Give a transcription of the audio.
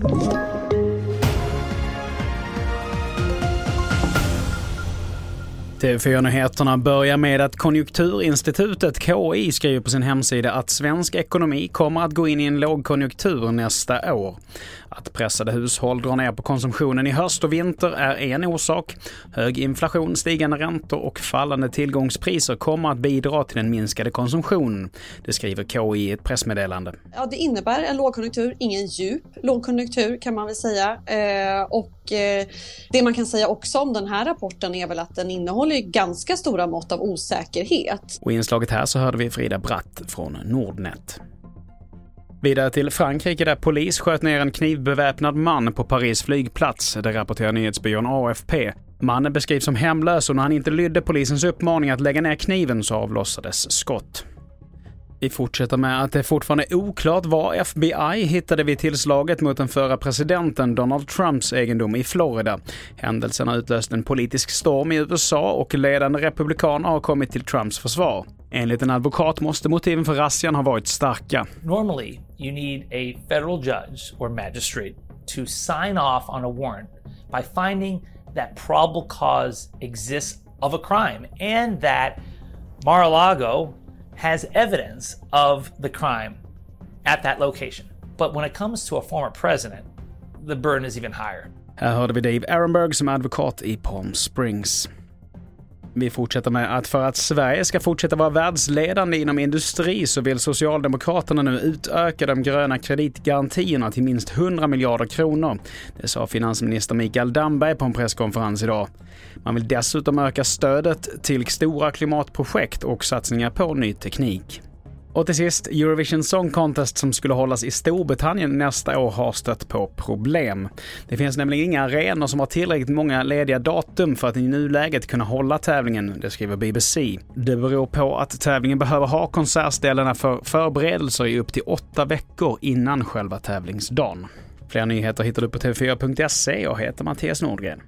Thank you. TV4-nyheterna börjar med att Konjunkturinstitutet, KI, skriver på sin hemsida att svensk ekonomi kommer att gå in i en lågkonjunktur nästa år. Att pressade hushåll drar ner på konsumtionen i höst och vinter är en orsak. Hög inflation, stigande räntor och fallande tillgångspriser kommer att bidra till den minskade konsumtionen. Det skriver KI i ett pressmeddelande. Ja, det innebär en lågkonjunktur, ingen djup lågkonjunktur kan man väl säga. Eh, och eh, det man kan säga också om den här rapporten är väl att den innehåller ganska stora mått av osäkerhet. Och i inslaget här så hörde vi Frida Bratt från Nordnet. Vidare till Frankrike där polis sköt ner en knivbeväpnad man på Paris flygplats. Det rapporterar nyhetsbyrån AFP. Mannen beskrivs som hemlös och när han inte lydde polisens uppmaning att lägga ner kniven så avlossades skott. Vi fortsätter med att det fortfarande är oklart vad FBI hittade vid tillslaget mot den förra presidenten Donald Trumps egendom i Florida. Händelsen har utlöst en politisk storm i USA och ledande republikaner har kommit till Trumps försvar. Enligt en advokat måste motiven för razzian ha varit starka. Normally, you need a federal judge or magistrate to sign off on a warrant by finding that probable cause exists of a crime and that Mar-a-Lago has evidence of the crime at that location. But when it comes to a former president, the burden is even higher. Här hörde vi Dave Arenberg som är advokat i Palm Springs. Vi fortsätter med att för att Sverige ska fortsätta vara världsledande inom industri så vill Socialdemokraterna nu utöka de gröna kreditgarantierna till minst 100 miljarder kronor. Det sa finansminister Mikael Damberg på en presskonferens idag. Man vill dessutom öka stödet till stora klimatprojekt och satsningar på ny teknik. Och till sist, Eurovision Song Contest som skulle hållas i Storbritannien nästa år har stött på problem. Det finns nämligen inga arenor som har tillräckligt många lediga datum för att i nuläget kunna hålla tävlingen, det skriver BBC. Det beror på att tävlingen behöver ha konsertställena för förberedelser i upp till åtta veckor innan själva tävlingsdagen. Fler nyheter hittar du på tv4.se. Jag heter Mattias Nordgren.